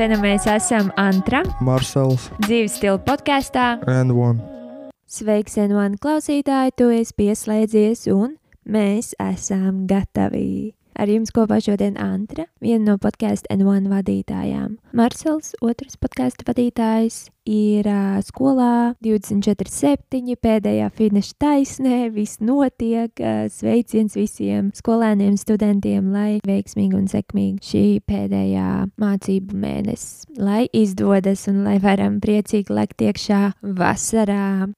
Nu mēs esam Antra, Marsels dzīves stila podkāstā. and One. Sveiks, N1 klausītāji, tu esi pieslēdzies un mēs esam gatavi. Ar jums kopā šodien Antra, viena no podkāstu N1 vadītājām. Marsels, otrs podkāstu vadītājs, ir uh, skolā 24-7, pēdējā finiša taisnē, viss notiek. Uh, sveiciens visiem skolēniem, studentiem, lai veiksmīgi un sekmīgi šī pēdējā mācību mēnesis, lai izdodas un lai varam priecīgi lekt iekšā vasarā.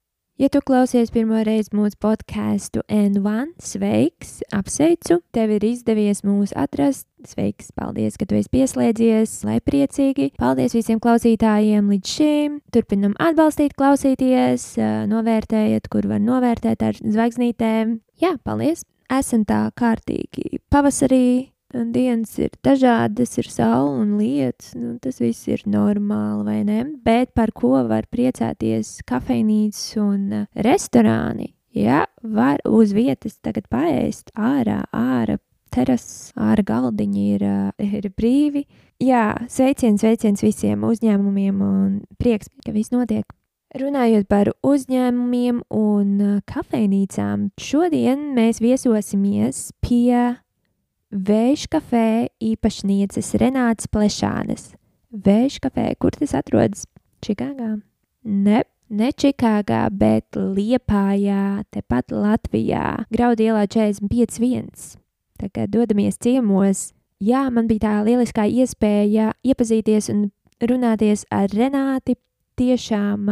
Ja tu klausies pirmo reizi mūsu podkāstu N1, sveiks, apsveicu, tev ir izdevies mūs atrast. Sveiks, paldies, ka tu esi pieslēdzies, lai priecīgi. Paldies visiem klausītājiem līdz šim. Turpinam atbalstīt, klausīties, novērtējiet, kur var novērtēt ar zvaigznītēm. Jā, paldies! Esam tā kārtīgi pavasarī, dienas ir dažādas, ir saule un lietus. Nu, tas viss ir normāli, vai ne? Bet par ko var priecāties kafejnīcas un uh, restorāni? Jā, var uz vietas tagad paēst ārā, ārā. Terases ārā galdiņi ir, uh, ir brīvi. Jā, sveiciens, sveiciens visiem uzņēmumiem un prieks, ka viss notiek. Runājot par uzņēmumiem un uh, kafejnīcām, šodien mēs viesosimies pie Vēža kafē īpašnieces Renāts Plešānes. Vēža kafē, kur tas atrodas? Čikāgā? Ne, ne Čikāgā, bet Liepājā, tepat Latvijā, Graudielā 45.1. Tā kā dodamies ciemos, jā, man bija tā lieliskā iespēja iepazīties un runāties ar Renāti. Tiešām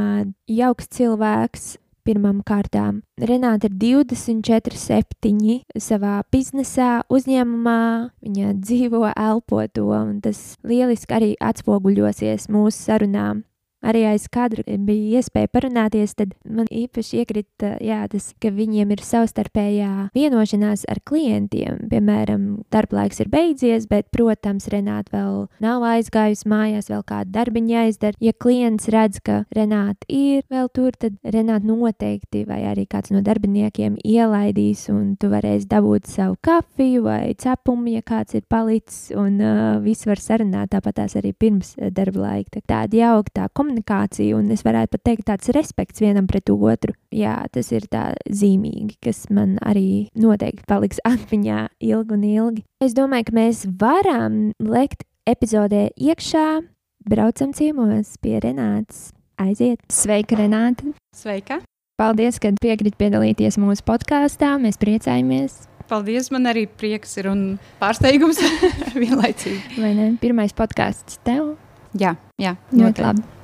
jauks cilvēks, Pirmām kārtām, Renāta ir 24, 7 savā biznesā, uzņēmumā. Viņa dzīvo, elpo to, un tas lieliski arī atspoguļosies mūsu sarunām. Arī aiz kadra bija iespēja parunāties, tad man īpaši iekrita jā, tas, ka viņiem ir savstarpējā vienošanās ar klientiem. Piemēram, darblaiks ir beidzies, bet, protams, Renāta vēl nav aizgājusi mājās, vēl kādu darbiņu jāizdara. Ja klients redz, ka Renāta ir vēl tur, tad Renāta noteikti vai arī kāds no darbiniekiem ielaidīs, un tu varēsi dabūt savu kafiju vai cepumu, ja kāds ir palicis, un uh, viss var sarunāt tāpat tās arī pirms darba laika. Tā Tāda jauka tā komunikācija, un es varētu pat teikt tāds respekts vienam pret otru. Jā, tas ir tā zīmīgi, kas man arī noteikti paliks atmiņā ilgi un ilgi. Es domāju, ka mēs varam lekt epizodē iekšā, braucam ciemos pie Renātas. Aiziet! Sveika, Renāta! Sveika! Paldies, ka piekrīt piedalīties mūsu podkāstā. Mēs priecājamies! Paldies! Man arī prieks ir un pārsteigums vienlaicīgi. Vai ne? Pirmais podkāsts tev. Jā, jā Ļoti labi. Tad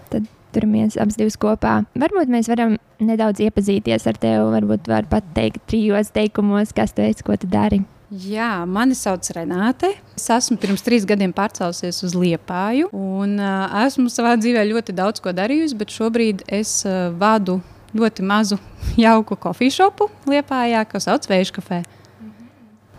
turamies abas divas kopā. Varbūt mēs varam nedaudz iepazīties ar tevi. Varbūt var pateikt trijos teikumos, kas tu esi, ko tu dari. Jā, mani sauc Renāte. Es esmu pirms trīs gadiem pārcēlusies uz Liepāju. Un, uh, esmu savā dzīvē ļoti daudz ko darījusi, bet šobrīd es uh, vadu ļoti mazu, jauku kofiju šopu Liepājā, kas sauc Vēža kafē.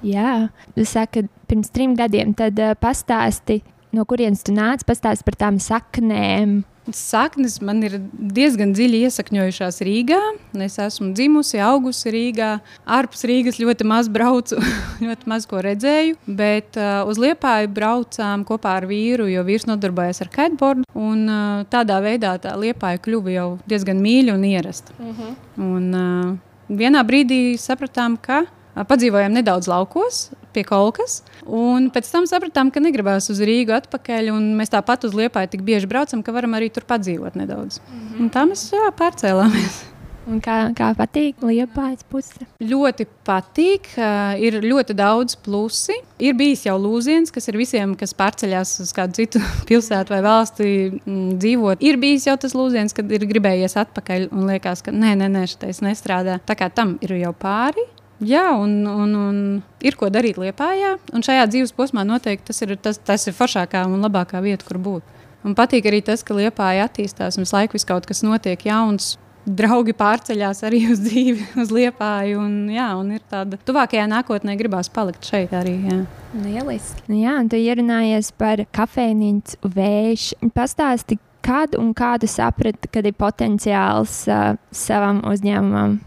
Jā, jūs sakat, pirms trim gadiem tad uh, pastāsti, no kurienes tu nāc, pastāsti par tām saknēm. Saknes man ir diezgan dziļi iesakņojušās Rīgā. Es esmu dzimusi, augusi Rīgā. Ārpus Rīgas ļoti maz braucu, ļoti maz ko redzēju. Bet uh, uz Liepāju braucām kopā ar vīru, jo vīrs nodarbojas ar kiteboardu. Un, uh, tādā veidā tā Liepāja kļuva jau diezgan mīļa un ierasta. Uh -huh. un, uh, vienā brīdī sapratām, ka padzīvojam nedaudz laukos pie kolkas. Un pēc tam sapratām, ka negribās uz Rīgu atpakaļ. Mēs tāpat uz Liepāju tik bieži braucam, ka varam arī tur padzīvot nedaudz. Mm -hmm. Un tā mēs jā, pārcēlāmies. Un kā, kā patīk Liepājas puse? Ļoti patīk, uh, ir ļoti daudz plusi. Ir bijis jau lūziens, kas ir visiem, kas pārceļās uz kādu citu pilsētu vai valsti mm, dzīvot. Ir bijis jau tas lūziens, kad ir gribējies atpakaļ un liekas, ka nē, nē, nē šitais nestrādā. Tā kā tam ir jau pāri. Jā, un, un, un ir ko darīt Lietpājā. Šajā dzīves posmā noteikti tas ir, tas, tas ir foršākā un labākā vieta, kur būt. Un patīk arī tas, ka Lietpājā attīstās un visu laiku kaut kas notiek jauns. Draugi pārceļās arī uz dzīvi, uz Lietpāju. Un, jā, un ir tāda tuvākajā nākotnē gribās palikt šeit arī. Jā. Lieliski. Nu, jā, un tu ierunājies par kafejnīcu vēju. Pastāsti, kad un kādu saprati, kad ir potenciāls uh, savam uzņēmumam?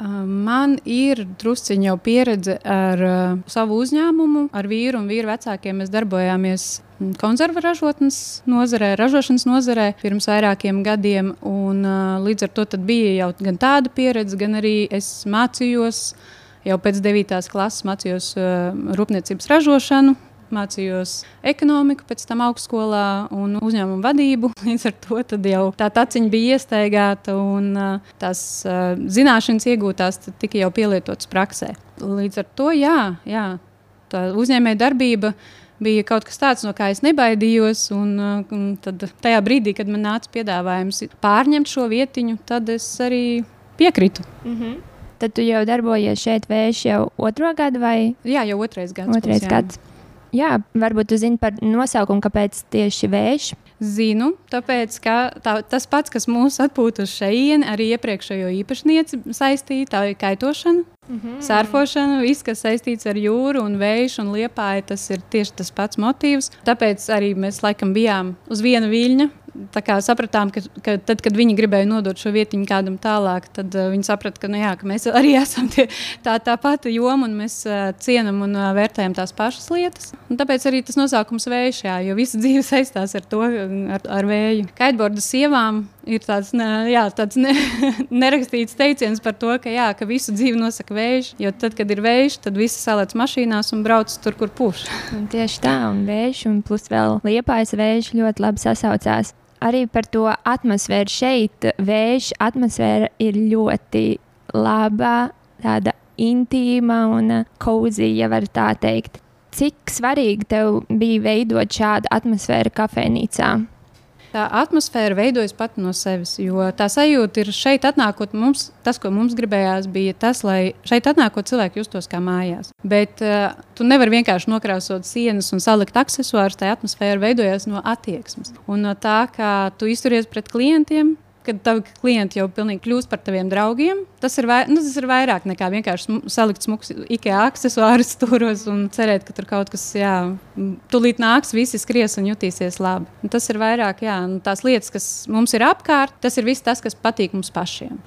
Man ir drusciņā jau pieredze ar uh, savu uzņēmumu, ar vīru un vīru vecākiem. Mēs darbojāmies konservu ražotnes nozarē, ražošanas nozarē pirms vairākiem gadiem. Un, uh, līdz ar to bija jau gan tāda pieredze, gan arī es mācījos. Jau pēc 9. klases mācījos uh, rūpniecības ražošanu, mācījos ekonomiku, pēc tam augstskolā un uzņēmumu vadību. Līdz ar to jau tā taciņa bija iestaigāta un tās zināšanas iegūtās tika jau pielietotas praksē. Līdz ar to jā, jā tā uzņēmēja darbība bija kaut kas tāds, no kā es nebaidījos. Un, un tad, tajā brīdī, kad man nāca piedāvājums pārņemt šo vietiņu, tad es arī piekritu. Mm -hmm. Tad tu jau darbojies šeit, vējš jau otro gadu vai? Jā, jau otrais gads. Otrais būs, gads. Jā, varbūt jūs zināt par nosaukumu, kāpēc tieši vējš. Zinu, tāpēc ka tā, tas pats, kas mūs atpūta uz šejieni, arī iepriekšējo īpašnieci saistīja, tā ir kaitošana. Mm -hmm. Sērfošana, viss, kas saistīts ar jūru un vēju un liepāju, tas ir tieši tas pats motīvs. Tāpēc arī mēs laikam bijām uz viena viļņa sapratām, ka, ka tad, kad viņi gribēja nodot šo vietiņu kādam tālāk, tad uh, viņi saprata, ka, nu, jā, ka mēs arī esam tie, tā, tā pati joma un mēs uh, cienam un uh, vērtējam tās pašas lietas. Un tāpēc arī tas nosaukums vējš, jā, jo visa dzīve saistās ar to, ar, ar vēju. Kaitborda sievām ir tāds, ne, jā, tāds ne, nerakstīts teiciens par to, ka, jā, ka visu dzīvi nosaka vējš, jo tad, kad ir vējš, tad visi salēc mašīnās un brauc tur, kur puš. Tieši tā, un vējš, un plus vēl liepājas vējš ļoti labi sasaucās arī par to atmosfēru šeit. Vēža atmosfēra ir ļoti laba, tāda intīma un kozija, ja var tā teikt. Cik svarīgi tev bija veidot šādu atmosfēru kafejnīcā? Tā atmosfēra veidojas pati no sevis, jo tā sajūta ir šeit atnākot mums, tas, ko mums gribējās, bija tas, lai šeit atnākot cilvēki justos kā mājās. Bet uh, tu nevari vienkārši nokrāsot sienas un salikt accessorus, tā atmosfēra veidojas no attieksmes un no tā, kā tu izturies pret klientiem, kad tavi klienti jau pilnīgi kļūst par taviem draugiem. Tas ir, vai, nu, tas ir vairāk nekā vienkārši salikt smukus IKEA accessorus stūros un cerēt, ka tur kaut kas, jā, tūlīt nāks, visi skries un jutīsies labi. Un tas ir vairāk, jā, nu, tās lietas, kas mums ir apkārt, tas ir viss tas, kas patīk mums pašiem.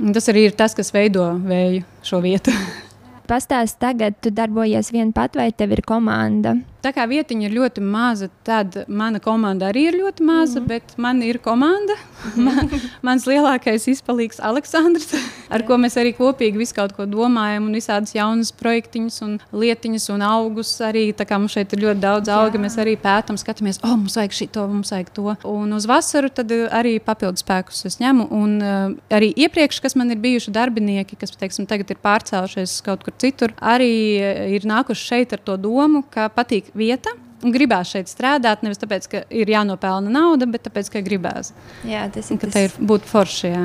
Un tas arī ir tas, kas veido vēju šo vietu. Pastāst, tagad tu darbojies vien pat vai tev ir komanda? Tā kā vietiņa ir ļoti maza, tad mana komanda arī ir ļoti maza, mm. bet man ir komanda. man, mans lielākais izpalīgs Aleksandrs, ar ko mēs arī kopīgi visu kaut ko domājam, un visādas jaunas projektiņas un lietiņas un augus. Arī tā kā mums šeit ir ļoti daudz auga, Jā. mēs arī pētām, skatāmies, oh, mums vajag šito, mums vajag to. Un uz vasaru tad arī papildus spēkus es ņemu. Un uh, arī iepriekš, kas man ir bijuši darbinieki, kas, teiksim, tagad ir pārcēlušies kaut kur citur, arī ir nākuši šeit ar to domu, ka patīk vieta. Un gribās šeit strādāt, nevis tāpēc, ka ir jānopelna nauda, bet tāpēc, ka gribās. Jā, tas ir. Ka tas... te ir būt forši. Jā.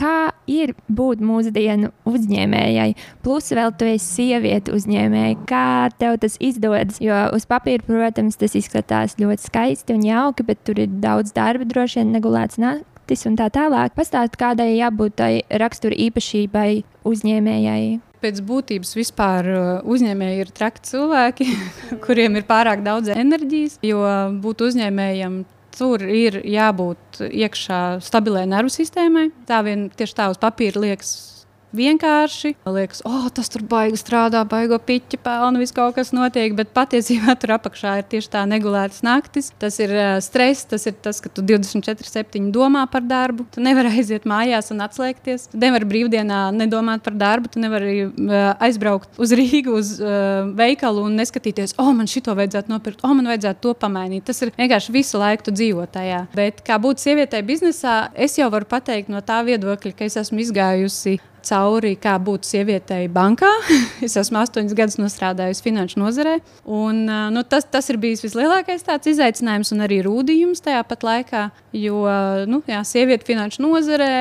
Kā ir būt mūsdienu uzņēmējai, plus vēl tu esi sieviete uzņēmēja? Kā tev tas izdodas? Jo uz papīra, protams, tas izskatās ļoti skaisti un jauki, bet tur ir daudz darba, droši vien negulēts naktis un tā tālāk. Pastāst, kādai jābūt tai rakstura īpašībai uzņēmējai? Pēc būtības vispār uh, uzņēmēji ir traki cilvēki, kuriem ir pārāk daudz enerģijas, jo būt uzņēmējam tur ir jābūt iekšā stabilai nervu sistēmai. Tā vien tieši tā uz papīra liekas vienkārši. Liekas, oh, tas tur baigi strādā, baigo piķi pelnu, viss kaut kas notiek, bet patiesībā tur apakšā ir tieši tā negulētas naktis. Tas ir uh, stress, tas ir tas, ka tu 24-7 domā par darbu. Tu nevari aiziet mājās un atslēgties. Tu nevari brīvdienā nedomāt par darbu, tu nevari uh, aizbraukt uz Rīgu, uz uh, veikalu un neskatīties, oh, man šito vajadzētu nopirkt, oh, man vajadzētu to pamainīt. Tas ir vienkārši visu laiku tu dzīvo tajā. Bet kā būt sievietei biznesā, es jau varu pateikt no tā viedokļa, ka es esmu izgājusi cauri, kā būt sievietei bankā. es esmu astoņus gadus strādājusi finanšu nozarē. Un, nu, tas, tas ir bijis vislielākais izaicinājums un arī rūdījums tajā pat laikā. Jo nu, jā, sieviete finanšu nozarē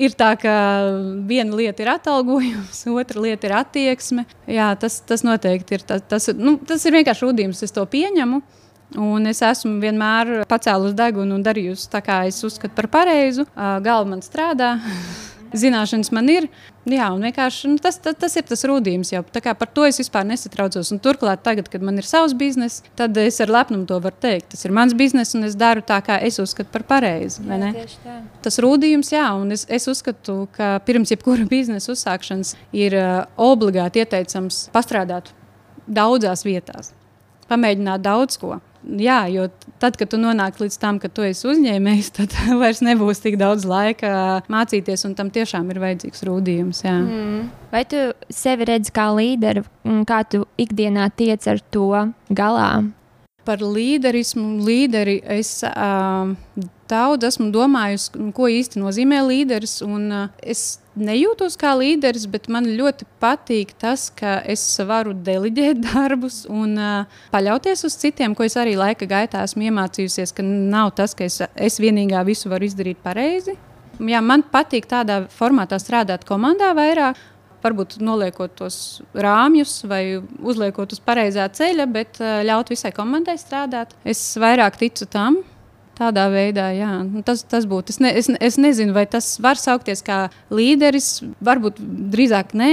ir tā, ka viena lieta ir atalgojums, otra lieta ir attieksme. Jā, tas, tas noteikti ir. Tas, tas, nu, tas ir vienkārši rudījums, es to pieņemu. Un es esmu vienmēr pacēlus degunu un darījusi tā, kā es uzskatu par pareizu. Galva man strādā. zināšanas man ir. Jā, un vienkārši nu, tas, tas, tas ir tas rūdījums. Jau. Par to es vispār nesatraucos. Un turklāt, tagad, kad man ir savs bizness, tad es ar lepnumu to varu teikt. Tas ir mans bizness, un es daru tā, kā es uzskatu par pareizi. Tas rūdījums, jā, un es, es uzskatu, ka pirms jebkura biznesa uzsākšanas ir uh, obligāti ieteicams pastrādāt daudzās vietās, pamēģināt daudz ko. Jā, jo tad, kad tu nonāk līdz tam, ka tu esi uzņēmējs, tad vairs nebūs tik daudz laika mācīties, un tam tiešām ir vajadzīgs rūdījums. Jā. Mm. Vai tu sevi redzi kā līderi, un kā tu ikdienā tiec ar to galā? Par līderismu, līderi es uh, daudz esmu domājusi, ko īsti nozīmē līderis. Un, uh, es nejūtos kā līderis, bet man ļoti patīk tas, ka es varu deleģēt darbus un uh, paļauties uz citiem, ko es arī laika gaitā esmu iemācījusies, ka nav tas, ka es, es vienīgā visu varu izdarīt pareizi. Jā, man patīk tādā formātā strādāt komandā vairāk. Varbūt noliekot tos rāmjus vai uzliekot uz pareizā ceļa, bet uh, ļaut visai komandai strādāt. Es vairāk ticu tam, Tādā veidā, jā. Nu, tas, tas būtu. Es, ne, es, es nezinu, vai tas var saukties kā līderis. Varbūt drīzāk nē,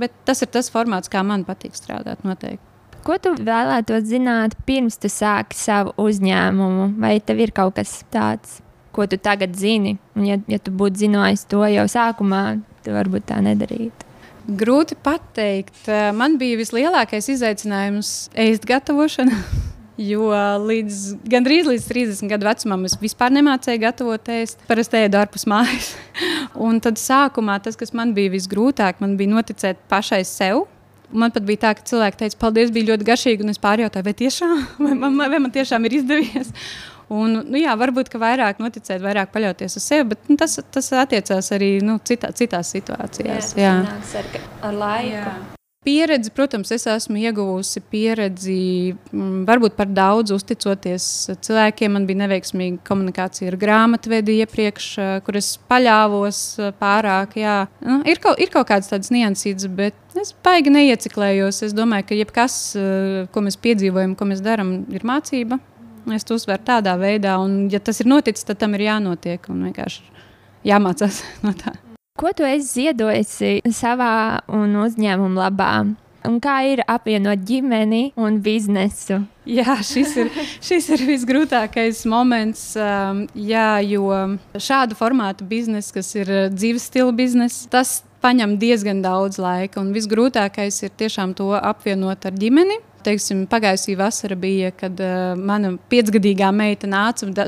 bet tas ir tas formāts, kā man patīk strādāt. Noteikti. Ko tu vēlētos zināt, pirms tu sāki savu uzņēmumu? Vai tev ir kaut kas tāds, ko tu tagad zini? Un, ja, ja tu būtu zinājis to jau sākumā, tad varbūt tā nedarītu. Grūti pateikt. Man bija vislielākais izaicinājums ēst gatavošana. Jo līdz gandrīz līdz 30 gadu vecumam es vispār nemācīju gatavot ēst. Parasti ēdu ārpus mājas. un tad sākumā tas, kas man bija visgrūtāk, man bija noticēt pašai sev. Man pat bija tā, ka cilvēki teica, paldies, bija ļoti garšīgi. Un es pārjautāju, vai tiešām vai man, vai man tiešām ir izdevies. Un, nu, jā, varbūt vairāk noticēt, vairāk paļauties uz sevi, bet nu, tas, tas attiecās arī nu, citā, citās situācijās. Jā, tas nāks ar, ar laiku. Jā. Pieredzi, protams, es esmu ieguvusi pieredzi, mm, varbūt par daudz uzticoties cilvēkiem. Man bija neveiksmīga komunikācija ar grāmatvedi iepriekš, kur es paļāvos pārāk. Jā. Nu, ir, kaut, ir kaut kādas tādas niansītas, bet es baigi neieciklējos. Es domāju, ka jebkas, ko mēs piedzīvojam, ko mēs darām, ir mācība. Es to uzsveru tādā veidā, un, ja tas ir noticis, tad tam ir jānotiek un vienkārši jāmācās no tā. Ko tu esi ziedojusi savā un uzņēmuma labā? Un kā ir apvienot ģimeni un biznesu? Jā, šis ir, šis ir visgrūtākais moments. Um, jā, jo šāda formāta biznesa, kas ir dzīves stila biznesa, tas prasa diezgan daudz laika. Un visgrūtākais ir tiešām to apvienot ar ģimeni teiksim, pagājusī vasara bija, kad uh, mana piecgadīgā meita nāca da,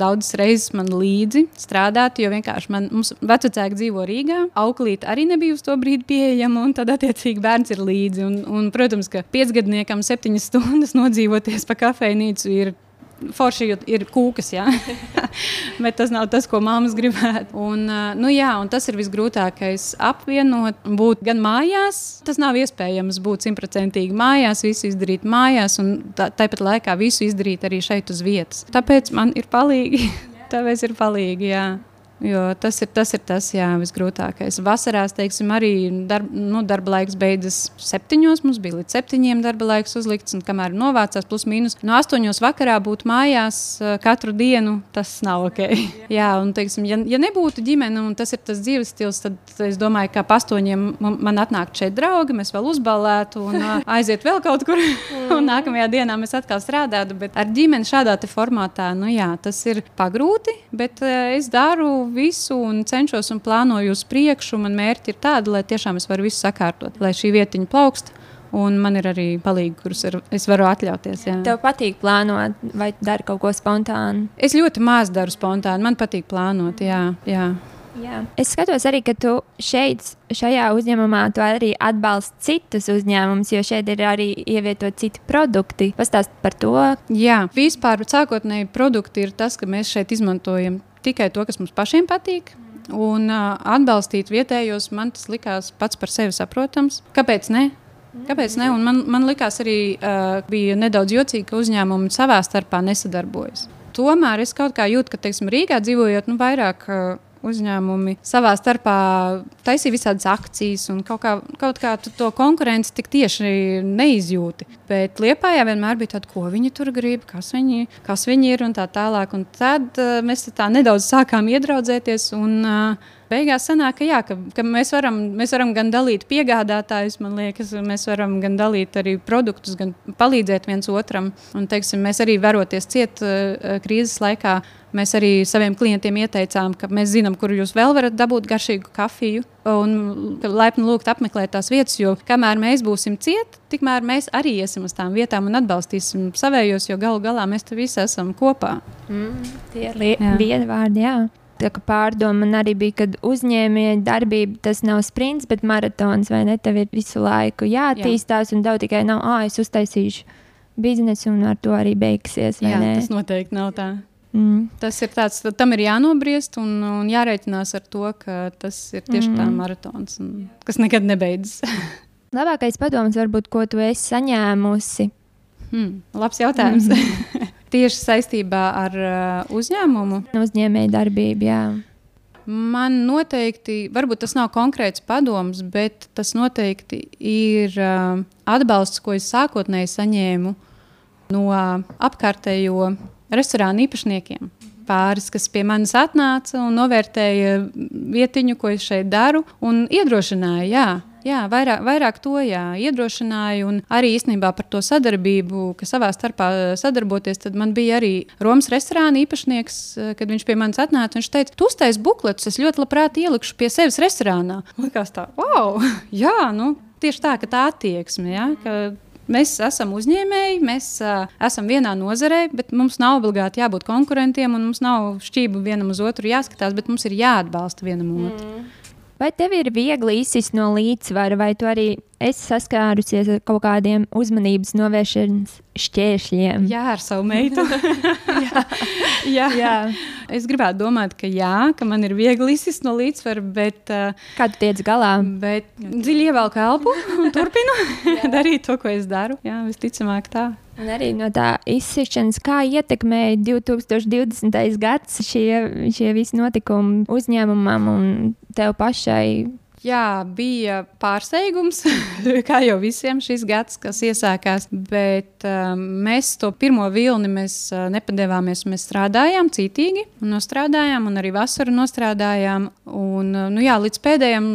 daudzas reizes man līdzi strādāt, jo vienkārši man, mums vecāki dzīvo Rīgā. Auklīte arī nebija uz to brīdi pieejama, un tad attiecīgi bērns ir līdzi. Un, un, protams, ka piecgadniekam septiņas stundas nodzīvoties pa kafejnīcu ir forši ir kūkas, jā. bet tas nav tas, ko māmas gribētu. Un, nu, jā, un tas ir visgrūtākais apvienot, būt gan mājās. Tas nav iespējams būt simtprocentīgi mājās, visu izdarīt mājās, un tā, tāpat laikā visu izdarīt arī šeit uz vietas. Tāpēc man ir palīgi. Tāpēc ir palīgi, jā. Jo tas ir tas, ir tas jā, visgrūtākais. Vasarās, teiksim, arī darb, nu, darba laiks beidzas septiņos. Mums bija līdz septiņiem darba laiks uzlikts, un kamēr novācās plus mīnus no astoņos vakarā būt mājās katru dienu, tas nav ok. jā, un, teiksim, ja, ja nebūtu ģimene un tas ir tas dzīves stils, tad es domāju, ka astoņiem man atnāk šeit draugi, mēs vēl uzbalētu un aiziet vēl kaut kur. un nākamajā dienā mēs atkal strādātu. Bet ar ģimeni šādā formātā, nu jā, tas ir pagrūti, bet es daru visu un cenšos un plānoju uz priekšu. Man mērķi ir tādi, lai tiešām es varu visu sakārtot, lai šī vietiņa plaukst. Un man ir arī palīgi, kurus ir, es varu atļauties. Jā. Tev patīk plānot, vai dari kaut ko spontānu? Es ļoti maz daru spontāni. Man patīk plānot. Jā, jā. Jā. Es skatos arī, ka tu šeit, šajā uzņēmumā, tu arī atbalsti citus uzņēmumus, jo šeit ir arī ievietot citi produkti. Pastāst par to. Jā, vispār sākotnēji produkti ir tas, ka mēs šeit izmantojam tikai to, kas mums pašiem patīk. Un uh, atbalstīt vietējos, man tas likās pats par sevi saprotams. Kāpēc ne? Kāpēc ne? Un man, man likās arī, uh, bija nedaudz jocīgi, ka uzņēmumi savā starpā nesadarbojas. Tomēr es kaut kā jūtu, ka, teiksim, Rīgā dzīvojot, nu, vairāk uh, uzņēmumi savā starpā taisīja visādas akcijas, un kaut kā, kaut kā to konkurenci tik tieši neizjūti. Bet Lietpājā vienmēr bija tāda, ko viņi tur grib, kas viņi, kas viņi ir un tā tālāk. Un tad uh, mēs tā nedaudz sākām iedraudzēties. Un, uh, beigās sanāk, ka, jā, ka, ka mēs, varam, mēs varam gan dalīt piegādātājus, man liekas, mēs varam gan dalīt arī produktus, gan palīdzēt viens otram. Un, teiksim, mēs arī varoties ciet uh, krīzes laikā, Mēs arī saviem klientiem ieteicām, ka mēs zinām, kur jūs vēl varat dabūt garšīgu kafiju. Un laipni lūgt apmeklēt tās vietas, jo kamēr mēs būsim cieti, tikmēr mēs arī iesim uz tām vietām un atbalstīsim savējos, jo galu galā mēs te visi esam kopā. Mm, tie ir viena vārdi, jā. Tā kā pārdoma man arī bija, ka uzņēmēja darbība tas nav sprints, bet maratons, vai ne? Tev ir visu laiku jāattīstās, Jā. un tev tikai nav, ah, es uztaisīšu biznesu, un ar to arī beigsies. Jā, ne? tas noteikti nav tā. Mm. Tas ir tāds, tam ir jānobriest un, un jārēķinās ar to, ka tas ir tieši mm. tā maratons, un, kas nekad nebeidzas. Labākais padoms, varbūt, ko tu esi saņēmusi? Hmm, labs jautājums. Mm. tieši saistībā ar uh, uzņēmumu. Uzņēmēju darbību, jā. Man noteikti, varbūt tas nav konkrēts padoms, bet tas noteikti ir uh, atbalsts, ko es sākotnēji saņēmu no apkārtējo restorānu īpašniekiem. Pāris, kas pie manis atnāca un novērtēja vietiņu, ko es šeit daru, un iedrošināja, jā, jā vairāk, vairāk to jā, iedrošināja. Un arī īstenībā par to sadarbību, ka savā starpā sadarboties, tad man bija arī Romas restorāna īpašnieks, kad viņš pie manis atnāca. Viņš teica, tu uztaisīsi bukletus, es ļoti labprāt ielikšu pie sevis restorānā. Likās tā, wow, jā, nu, tieši tā, ka tā attieksme, ja, ka Mēs esam uzņēmēji, mēs uh, esam vienā nozarē, bet mums nav obligāti jābūt konkurentiem, un mums nav šķību vienam uz otru jāskatās, bet mums ir jāatbalsta vienam otru. Mm. Vai tev ir viegli izsist no līdzsvara, vai tu arī esi saskārusies ar kaut kādiem uzmanības novēršanas šķēršļiem? Jā, ar savu meitu. jā. jā. jā. Es gribētu domāt, ka jā, ka man ir viegli izsist no līdzsvara, bet. Uh, Kā tu tiec galā? Bet dziļi ievelku elpu un turpinu darīt to, ko es daru. Jā, visticamāk tā. Un arī no tā izsišanas, kā ietekmēja 2020. gads šie, šie visi notikumi uzņēmumam un tev pašai Jā, bija pārsteigums, kā jau visiem šis gads, kas iesākās. Bet um, mēs to pirmo vilni mēs, uh, nepadevāmies. Mēs strādājām cītīgi, un nostrādājām, un arī vasaru nostrādājām. Un, uh, nu, jā, līdz pēdējiem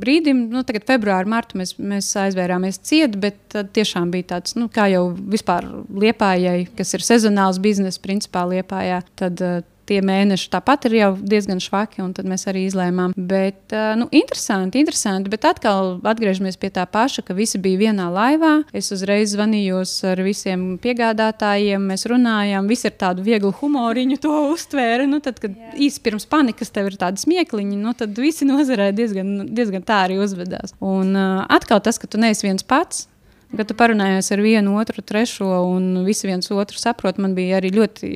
brīdim, nu, tagad februārī, martā mēs, mēs aizvērāmies ciet, bet uh, tiešām bija tāds, nu, kā jau vispār liepājai, kas ir sezonāls bizness, principā liepājā. Tad, uh, tie mēneši tāpat ir jau diezgan švaki, un tad mēs arī izlēmām. Bet, nu, interesanti, interesanti, bet atkal atgriežamies pie tā paša, ka visi bija vienā laivā. Es uzreiz zvanījos ar visiem piegādātājiem, mēs runājām, visi ar tādu vieglu humoriņu to uztvēra. Nu, tad, kad īsi pirms panikas tev ir tādi smiekliņi, nu, tad visi nozarē diezgan, diezgan tā arī uzvedās. Un uh, atkal tas, ka tu neesi viens pats, Kad tu parunājies ar vienu, otru, trešo, un visi viens otru saprot, man bija arī ļoti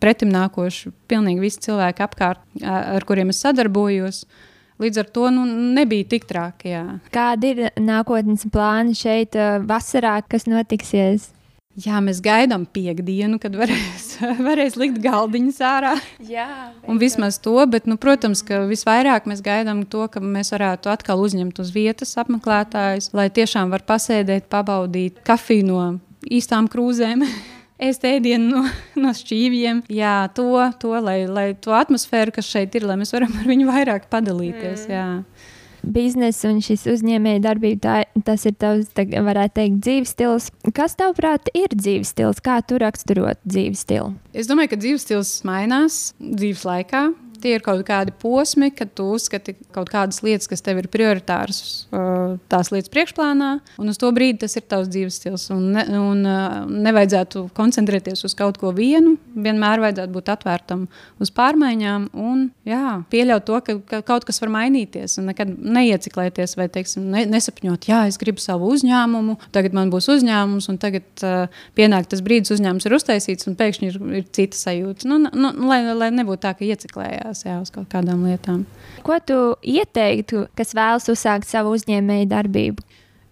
pretimnākoši pilnīgi visi cilvēki apkārt, ar kuriem es sadarbojos. Līdz ar to nu, nebija tik traki. Jā. Kādi ir nākotnes plāni šeit, vasarā, kas notiksies? Jā, mēs gaidām piekdienu, kad varēs, varēs likt galdiņus ārā. Jā, un vismaz to, bet, nu, protams, ka visvairāk mēs gaidām to, ka mēs varētu atkal uzņemt uz vietas apmeklētājus, lai tiešām var pasēdēt, pabaudīt kafiju no īstām krūzēm. ēst ēdienu no, no šķīviem. Jā, to, to lai, lai to atmosfēru, kas šeit ir, lai mēs varam ar viņu vairāk padalīties. Mm. Jā biznesa un šis uzņēmēja darbība, tā, tas ir tavs, tā, varētu teikt, dzīves stils. Kas tavuprāt ir dzīves stils? Kā tu raksturot dzīves stilu? Es domāju, ka dzīves stils mainās dzīves laikā. Tie ir kaut kādi posmi, kad tu uzskati kaut kādas lietas, kas tev ir prioritāras, tās lietas priekšplānā, un uz to brīdi tas ir tavs dzīves stils. Un, ne, un nevajadzētu koncentrēties uz kaut ko vienu, vienmēr vajadzētu būt atvērtam uz pārmaiņām un jā, pieļaut to, ka, ka kaut kas var mainīties, un nekad neieciklēties vai teiksim, ne, nesapņot, jā, es gribu savu uzņēmumu, tagad man būs uzņēmums, un tagad uh, pienāk tas brīdis, uzņēmums ir uztaisīts, un pēkšņi ir, ir cita sajūta. Nu, nu, lai, lai nebūtu tā, ka ieciklējās skatās jā, uz kaut kādām lietām. Ko tu ieteiktu, kas vēlas uzsākt savu uzņēmēju darbību?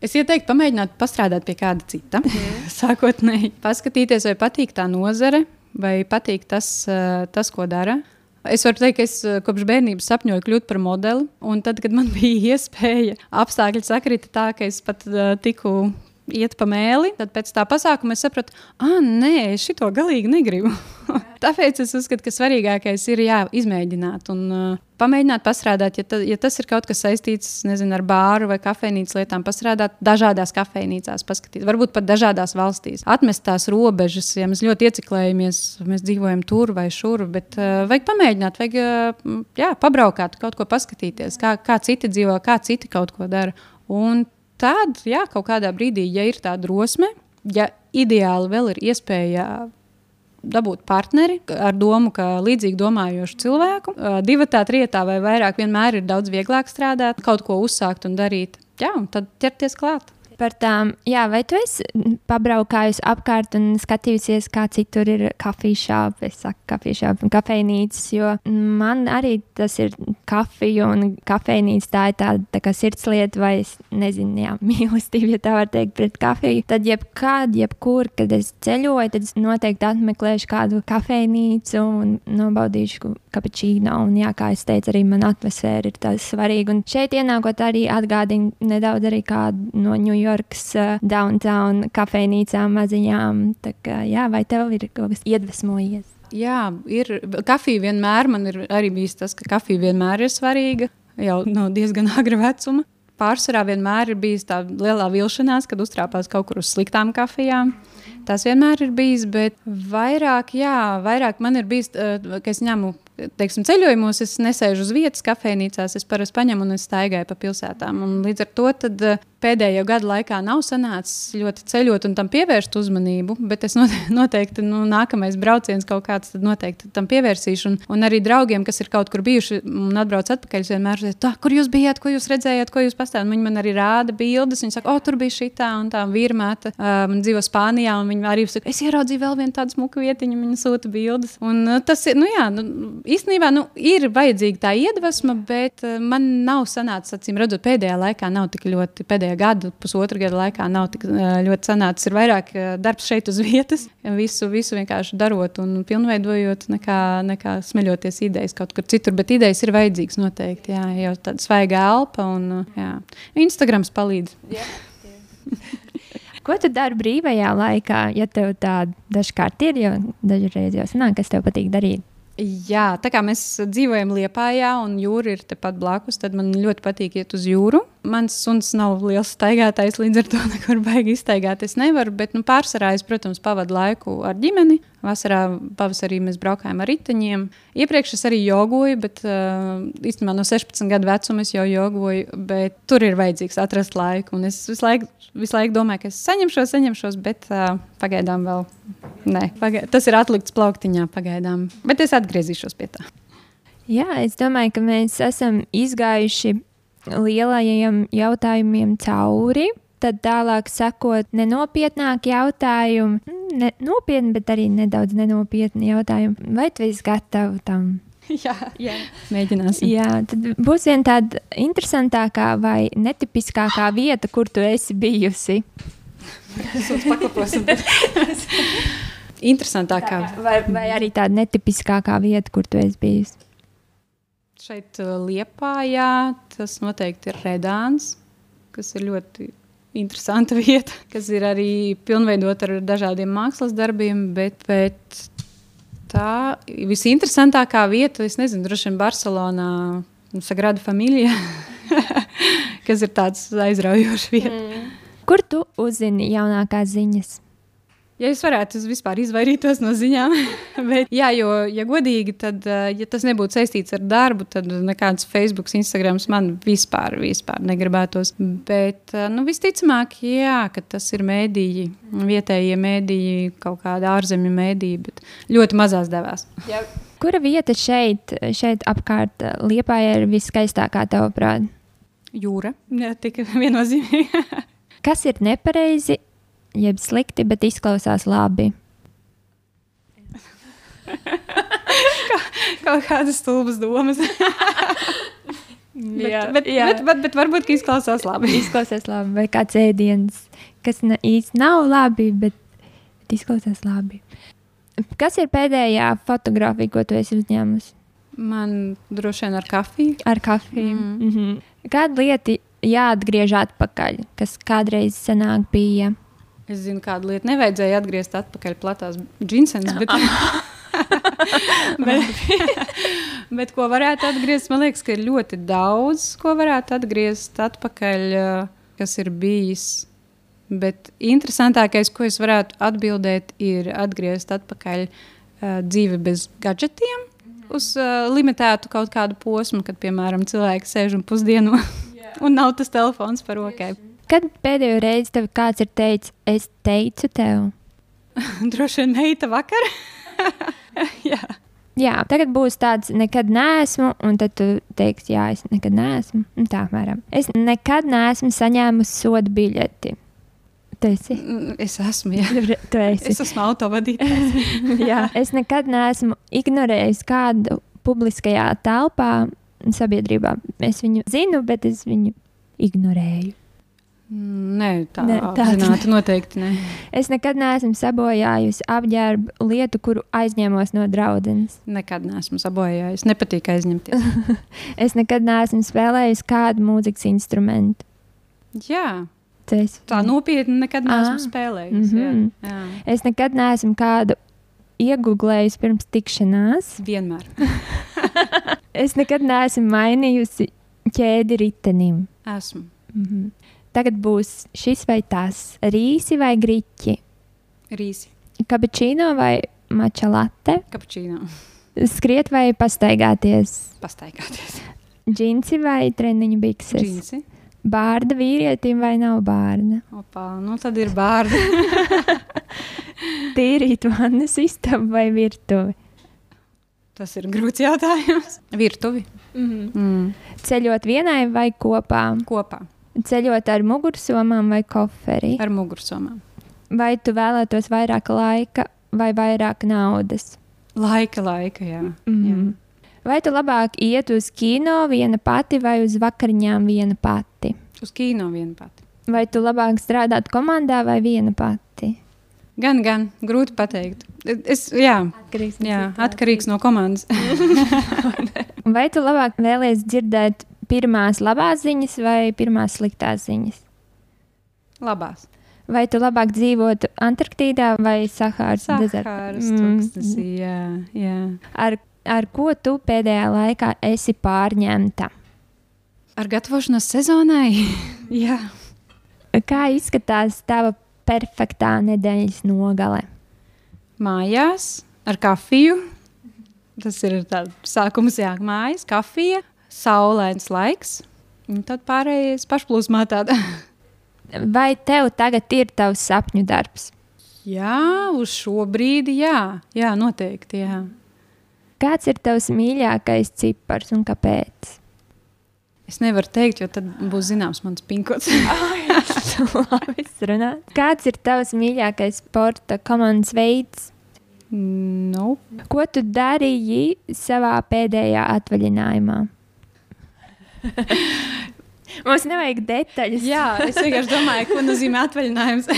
Es ieteiktu pamēģināt pastrādāt pie kāda cita. Mhm. Sākotnēji paskatīties, vai patīk tā nozare, vai patīk tas, eh, tas ko dara. Es varu teikt, ka es eh, kopš bērnības sapņoju kļūt par modeli. Un tad, kad man bija iespēja, apstākļi sakrita tā, ka es pat uh, tiku iet pa mēli, tad pēc tā pasākuma es sapratu, ah, nē, es šito galīgi negribu. Tāpēc es uzskatu, ka svarīgākais ir jā, izmēģināt. Un, uh, pamēģināt pastrādāt, ja, ta, ja tas ir kaut kas saistīts nezinu, ar bāru vai kafejnīcas lietām, pastrādāt dažādās kafejnīcās, paskatīt, varbūt pat dažādās valstīs. Atmest tās robežas, ja mēs ļoti ieciklējamies, mēs dzīvojam tur vai šur, bet uh, vajag pamēģināt, vajag uh, jā, pabraukāt, kaut ko paskatīties, kā, kā citi dzīvo, kā citi kaut ko dara. Un tad, jā, kaut kādā brīdī, ja ir tā drosme, ja ideāli vēl ir iespēja dabūt partneri ar domu, ka līdzīgi domājošu cilvēku. Divi tā, trijotā vai vairāk vienmēr ir daudz vieglāk strādāt, kaut ko uzsākt un darīt. Jā, un tad ķerties klāt par tām, jā, vai tu esi pabraukājusi apkārt un skatījusies, kā citur ir šāpi, es saku, un kafejnīcas, jo man arī tas ir kafija un kafejnīca, tā ir tāda tā kā sirdslieta vai, es nezinu, jā, mīlestība, ja tā var teikt, pret kafiju. Tad jebkād, jebkur, kad es ceļoju, tad es noteikti apmeklēšu kādu kafejnīcu un nobaudīšu kapučīnu. Un, jā, kā es teicu, arī man atmosfēra ir tas svarīgi. Un šeit ienākot arī atgādina nedaudz arī kādu no New York Ņujorkas uh, downtown kafejnīcām maziņām. Tā kā, jā, vai tev ir kaut kas iedvesmojies? Jā, ir. Kafija vienmēr man ir arī bijis tas, ka kafija vienmēr ir svarīga jau no diezgan agra vecuma. Pārsvarā vienmēr ir bijis tā lielā vilšanās, kad uztrāpās kaut kur uz sliktām kafijām. Tas vienmēr ir bijis, bet vairāk, jā, vairāk man ir bijis, ka es ņemu teiksim, ceļojumos es nesēžu uz vietas, kafejnīcās. Es parasti paņemu un es staigāju pa pilsētām. Un līdz ar to uh, pēdējo gadu laikā nav sanācis ļoti ceļot un tam pievērst uzmanību. Bet es noteikti, nu, nākamais brauciens kaut kāds, tad noteikti tam pievērsīšu. Un, un arī draugiem, kas ir kaut kur bijuši un atbrauc atpakaļ, vienmēr teicu, kur jūs bijāt, ko jūs redzējāt, ko jūs pastāstījāt. Viņi man arī rāda bildes. Viņi saka, o, tur bija šī tā un tā vīrmēta. Um, dzīvo Spānijā, un viņi arī saka, es ieraudzīju vēl vienu tādu smuku vietiņu, viņa sūta bildes. Un, uh, tas ir, nu jā, nu, īstenībā nu, ir vajadzīga tā iedvesma, bet uh, man nav sanācis, acīm redzot, pēdējā laikā nav tik ļoti, pēdējā gada, pusotra gada laikā nav tik uh, ļoti sanācis. Ir vairāk darbs šeit uz vietas, visu, visu vienkārši darot un pilnveidojot, nekā, nekā smeļoties idejas kaut kur citur. Bet idejas ir vajadzīgas noteikti, jā, jau tāda svaiga elpa un jā. Instagrams palīdz. Yeah. Ko tu dari brīvajā laikā, ja tev tāda dažkārt ir, jo dažreiz jau sanāk, kas tev patīk darīt? Jā, tā kā mēs dzīvojam Liepājā un jūra ir tepat blakus, tad man ļoti patīk iet uz jūru. Mans suns nav liels staigātājs, līdz ar to nekur baigi iztaigāt. Es nevaru, bet nu, pārsvarā es, protams, pavadu laiku ar ģimeni. Vasarā, pavasarī mēs braukājām ar riteņiem. Iepriekš es arī jogoju, bet īstenībā no 16 gadu vecuma es jau jogoju, bet tur ir vajadzīgs atrast laiku. Un es visu laiku, visu laiku domāju, ka es saņemšos, saņemšos, bet pagaidām vēl Nē, pagaid, tas ir atlikts plauktiņā pagaidām, bet es atgriezīšos pie tā. Jā, es domāju, ka mēs esam izgājuši lielajiem jautājumiem cauri. Tad tālāk sakot, nenopietnāki jautājumi, ne, nopietni, bet arī nedaudz nenopietni jautājumi. Vai tu esi gatavs tam? Jā, jā. mēģināsim. Jā, tad būs viena tāda interesantākā vai netipiskākā vieta, kur tu esi bijusi. Interesantākā. Vai, vai arī tāda netipiskākā vieta, kur tu esi bijis? Šeit, uh, Liepājā, tas noteikti ir Redāns, kas ir ļoti interesanta vieta, kas ir arī pilnveidota ar dažādiem mākslas darbiem, bet, bet tā visinteresantākā vieta, es nezinu, droši vien Barcelonā, Sagrada Familija, kas ir tāds aizraujošs vieta. Mm. Kur tu uzzini jaunākās ziņas? Ja es varētu, es vispār izvairītos no ziņām. Bet, jā, jo, ja godīgi, tad, eh, ja tas nebūtu saistīts ar darbu, tad nekāds Facebook, Instagram man vispār, vispār negribētos. Bet, eh, nu, visticamāk, jā, ka tas ir mēdīji, vietējie mēdīji, kaut kāda ārzemju mēdīja, bet ļoti mazās devās. Jā. Kura vieta šeit, šeit apkārt Liepā ir viskaistākā tavuprāt? Jūra, jā, tik viennozīmīgi. Kas ir nepareizi, jeb slikti, bet izklausās labi? Kā, kaut kādas stulbas domas. jā, bet, bet, jā. Bet, bet, bet varbūt izklausās labi. izklausās labi, vai kāds ēdiens, kas ne, īsti nav labi, bet, bet izklausās labi. Kas ir pēdējā fotografija, ko tu esi uzņēmusi? Man droši vien ar kafiju. Ar kafiju. Mm. Mm -hmm. Kāda lieta jāatgriež atpakaļ, kas kādreiz senāk bija. Es zinu, kādu lietu nevajadzēja atgriezt atpakaļ platās džinsenes, bet bet, bet ko varētu atgriezt, man liekas, ka ir ļoti daudz, ko varētu atgriezt atpakaļ, uh, kas ir bijis. Bet interesantākais, ko es varētu atbildēt, ir atgriezt atpakaļ uh, dzīvi bez gadgetiem. Uz uh, limitētu kaut kādu posmu, kad, piemēram, cilvēki sēž un pusdienu un nav tas telefons par rokai. Kad pēdējo reizi tev kāds ir teicis, es teicu tev? Droši vien meita vakar. jā. Jā, tagad būs tāds, nekad neesmu, un tad tu teiksi, jā, es nekad neesmu. Un Tā apmēram. Es nekad neesmu saņēmusi sodu biļeti. Tu esi. Mm, Es esmu, jā. Tu esi. Es esmu autovadītājs. Jā, es nekad neesmu ignorējis kādu publiskajā telpā, sabiedrībā. Es viņu zinu, bet es viņu ignorēju. Nē, tā tāds apzināti. Noteikti ne. Es nekad neesmu sabojājusi apģērbu lietu, kuru aizņēmos no draudzenes. Nekad neesmu sabojājis. Nepatīk aizņemties. Es nekad neesmu spēlējusi kādu mūzikas instrumentu. jā, esi. tā nopietni nekad neesmu Ah. spēlējis. Mhm. Jā, jā. Es nekad neesmu kādu iegūlējusi pirms tikšanās. Vienmēr. Es nekad neesmu mainījusi ķēdi ritenim. Esmu. Mhm. Tagad būs šis vai tas, rīsi vai griķi, Rīsi, kapučīno vai mača latte, kapučīno. skriet vai pastaigāties, Pastaigāties. džinsi vai treniņu bikses, Džinsi. bārda vīrietim vai nav bārda, Opā, nu tad ir bārdi. tīrīt vannas istabu vai virtuvi, Tas ir grūts jautājums. Virtuvi. Mm. ceļot vienai vai kopā, Kopā ceļot ar mugursomām vai koferi, ar mugursomām. vai tu vēlētos vairāk laika vai vairāk naudas. Laika, laika, jā. Mhm. Vai tu labāk iet uz kino viena pati vai uz vakariņām viena pati? jā. Uz kino vien pati. Vai tu labāk strādāt komandā vai viena pati? Gan, gan, grūti pateikt. Es, jā, Atkarīgs jā, atkarīgs no komandas. Vai tu labāk vēlies dzirdēt pirmās labās ziņas vai pirmās sliktās ziņas? Labās. Vai tu labāk dzīvotu Antarktīdā vai Sahāras dezertā? Mm. jā, jā. Ar, ar ko tu pēdējā laikā esi pārņemta? Ar gatavošanos sezonai? jā. Kā izskatās tava perfektā nedēļas nogale? Mājās ar kafiju. Tas ir tāds sākums, jā, mājas, kafija, saulains laiks. Un tad pārējais pašplūsmā tāda. Vai tev tagad ir tavs sapņu darbs? jā, uz šo brīdi, jā, jā noteikti. Jā. Kāds ir tavs mīļākais cipars un kāpēc? Es nevaru teikt, jo tad būs zināms mans pinkots. Kāds ir tavs mīļākais sporta komandas veids? nu, Ko tu darīji savā pēdējā atvaļinājumā? Mums nevajag detaļas. jā, es vienkārši domāju, ko nozīmē atvaļinājums.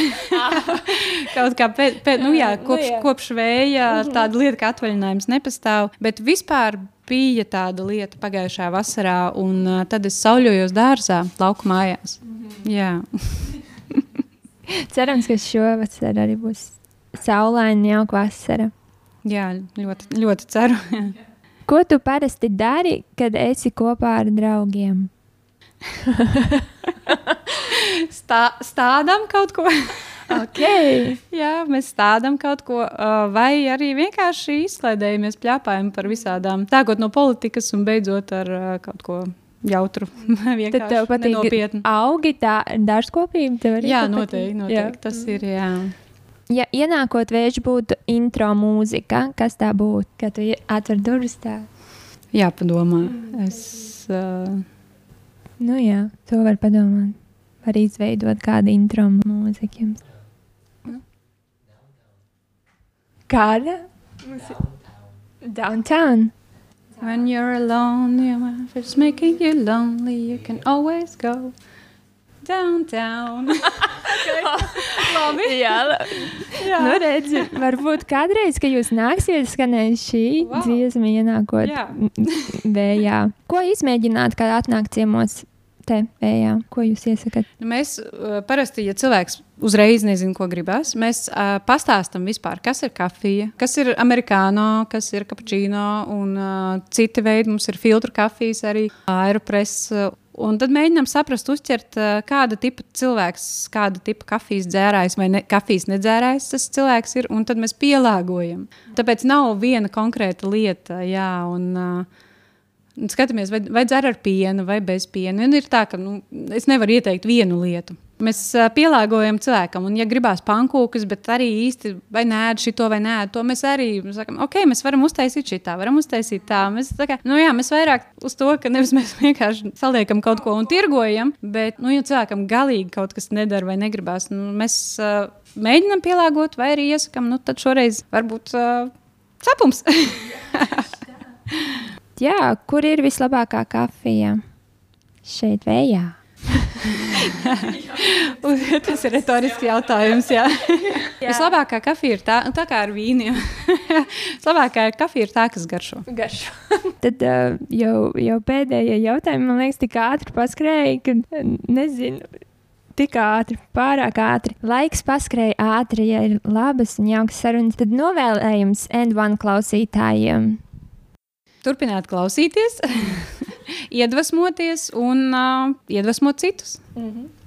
Kaut kā pēc, pēc, nu, jā, kopš, Nu kopš vēja tāda lieta kā atvaļinājums nepastāv. Bet vispār bija tāda lieta pagājušā vasarā, un uh, tad es sauļojos dārzā, lauku mājās. Jā, Cerams, ka šovasar arī būs saulaina jauka vasara. jā ļoti, ļoti ceru. Ko tu parasti dari, kad esi kopā ar draugiem? Stā, stādām kaut ko. Okay. Jā, mēs stādām kaut ko, uh, vai arī vienkārši izklaidējamies, plēpājam par visādām, sākot no politikas un beidzot ar uh, kaut ko jautru. Tad tev patīk nopietni. augi, tā dārzkopība. tev arī Jā, patīk? noteikti, noteikti. Tas ir, jā. Ja ienākot vēža būtu intro mūzika, kas tā būtu? Kad tu atver durvis tā. Jāpadomā. Es, uh, Nu jā, to var padomāt. Var izveidot kādu intro mūziku jums. Kāda? Mums ir- Downtown. when you're alone, your life is making you lonely, you can always go downtown. Labi. Jā, jā. nu redzi, varbūt kādreiz, kad jūs nāksiet skanēt šī Wow. dziesma, ienākot Jā. vējā. Ko izmēģināt, kad atnāk ciemos te vējā? Ko jūs iesakāt? Nu, mēs uh, parasti, ja cilvēks uzreiz nezina, ko gribēs, mēs uh, pastāstām vispār, kas ir kafija, kas ir amerikāno, kas ir kapučīno un uh, citi veidi. Mums ir filtru kafijas, arī aeropress. Uh, Un tad mēģinām saprast, uztvert, kāda tipa cilvēks, kāda tipa kafijas dzērājs vai ne, kafijas nedzērājs tas cilvēks ir, un tad mēs pielāgojam. Tāpēc nav viena konkrēta lieta, jā, un uh, skatāmies, vai, vai dzer ar pienu vai bez piena. Un ir tā, ka nu, es nevaru ieteikt vienu lietu. Mēs pielāgojam cilvēkam, un, ja gribās pankūkas, bet arī īsti vai nē, šito vai nē, to mēs arī sakām, ok, mēs varam uztaisīt šitā, varam uztaisīt tā. Mēs, tā kā, nu, jā, mēs vairāk uz to, ka nevis mēs vienkārši saliekam kaut ko un tirgojam, bet, nu, ja cilvēkam galīgi kaut kas nedara vai negribās, nu, mēs uh, mēģinam pielāgot, vai arī iesakām, nu, tad šoreiz varbūt uh, sapums. Jā, kur ir vislabākā kafija? Šeit, vējā. Tas ir retorisks jautājums. Jā. jā. Vislabākā kafija ir tā, tā kā ar vīniem. Vislabākā kafija ir tā, kas garšo. garšo. Tad uh, jau, jau pēdējie jautājumi, man liekas, tik ātri paskrēja, ka nezinu. Tik ātri, pārāk ātri. Laiks paskrēja ātri, ja ir labas un jaukas sarunas. Tad novēlējums N1 klausītājiem turpināt klausīties, iedvesmoties un uh, iedvesmot citus. Mm -hmm.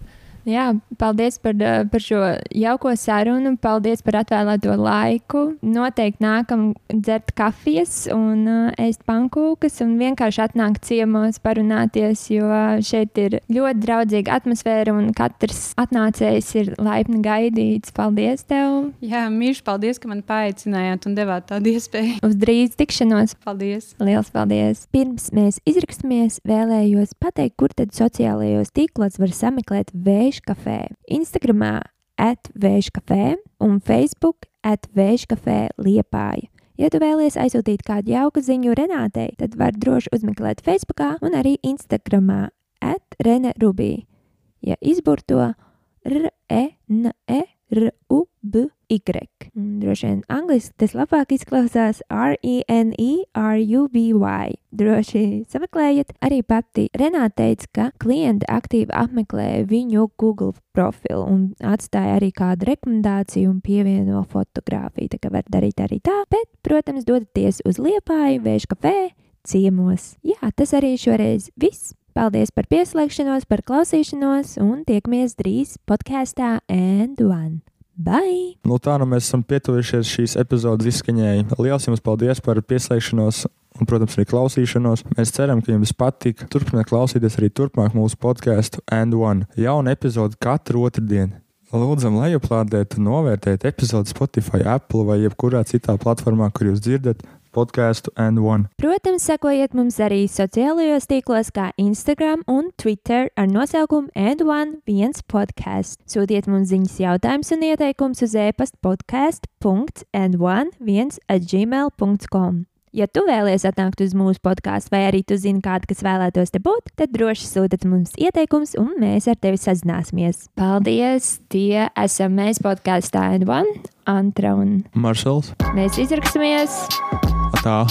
Jā, paldies par, par šo jauko sarunu. Paldies par atvēlēto laiku. Noteikti nākam dzert kafijas un ēst pankūkas un vienkārši atnākt ciemos parunāties, jo šeit ir ļoti draudzīga atmosfēra un katrs atnācējs ir laipni gaidīts. Paldies tev! Jā, mīļš, paldies, ka man paaicinājāt un devāt tādu iespēju. Uz drīz tikšanos! Paldies! Liels paldies! Pirms mēs izrakstamies, vēlējos pateikt, kur tad sociālajos tīklos var sameklēt vēju Vēžkafē, Instagramā atvēžkafē un Facebook atvēžkafē liepāja. Ja tu vēlies aizsūtīt kādu jauku ziņu Renātei, tad var droši uzmeklēt Facebook un arī Instagramā atrene rubī. Ja izburto R-E-N-E R-U-B-Y. Droši vien angliski tas labāk izklausās R-E-N-E-R-U-B-Y. Droši sameklējiet. Arī pati Renāte teica, ka klienti aktīvi apmeklē viņu Google profilu un atstāja arī kādu rekomendāciju un pievieno fotografiju. Tā kā var darīt arī tā, bet, protams, dodaties uz liepāju, vēža kafē, ciemos. Jā, tas arī šoreiz viss. Paldies par pieslēgšanos, par klausīšanos, un tiekamies drīz podkāstā And One. Bye! Nu, tā nu mēs esam pietuvušies šīs epizodes izskaņai. Lielas jums paldies par pieslēgšanos! Un, protams, arī klausīšanos. Mēs ceram, ka jums patīk. Turpiniet klausīties arī turpmāk mūsu podkāstu And One. Jauna epizode katru otrdienu. Lūdzam, lejuplādēt, novērtēt epizodi Spotify, Apple vai jebkurā citā platformā, kur jūs dzirdat podkāstu and one. Protams, sekojiet mums arī sociālajos tīklos, kā Instagram un Twitter ar nosaukumu and one viens podkāsts. Sūtiet mums ziņas, jautājumus un ieteikumus uz e-pasta podkāstu.and1 viens at gmail.com. Ja tu vēlies atnākt uz mūsu podkāstu, vai arī tu zini kādu, kas vēlētos te būt, tad droši sūtiet mums ieteikumus, un mēs ar tevi sazināsimies. Paldies! Tie esam mēs podkāstā N1, Antra un Maršals. Mēs izraksimies! Tā.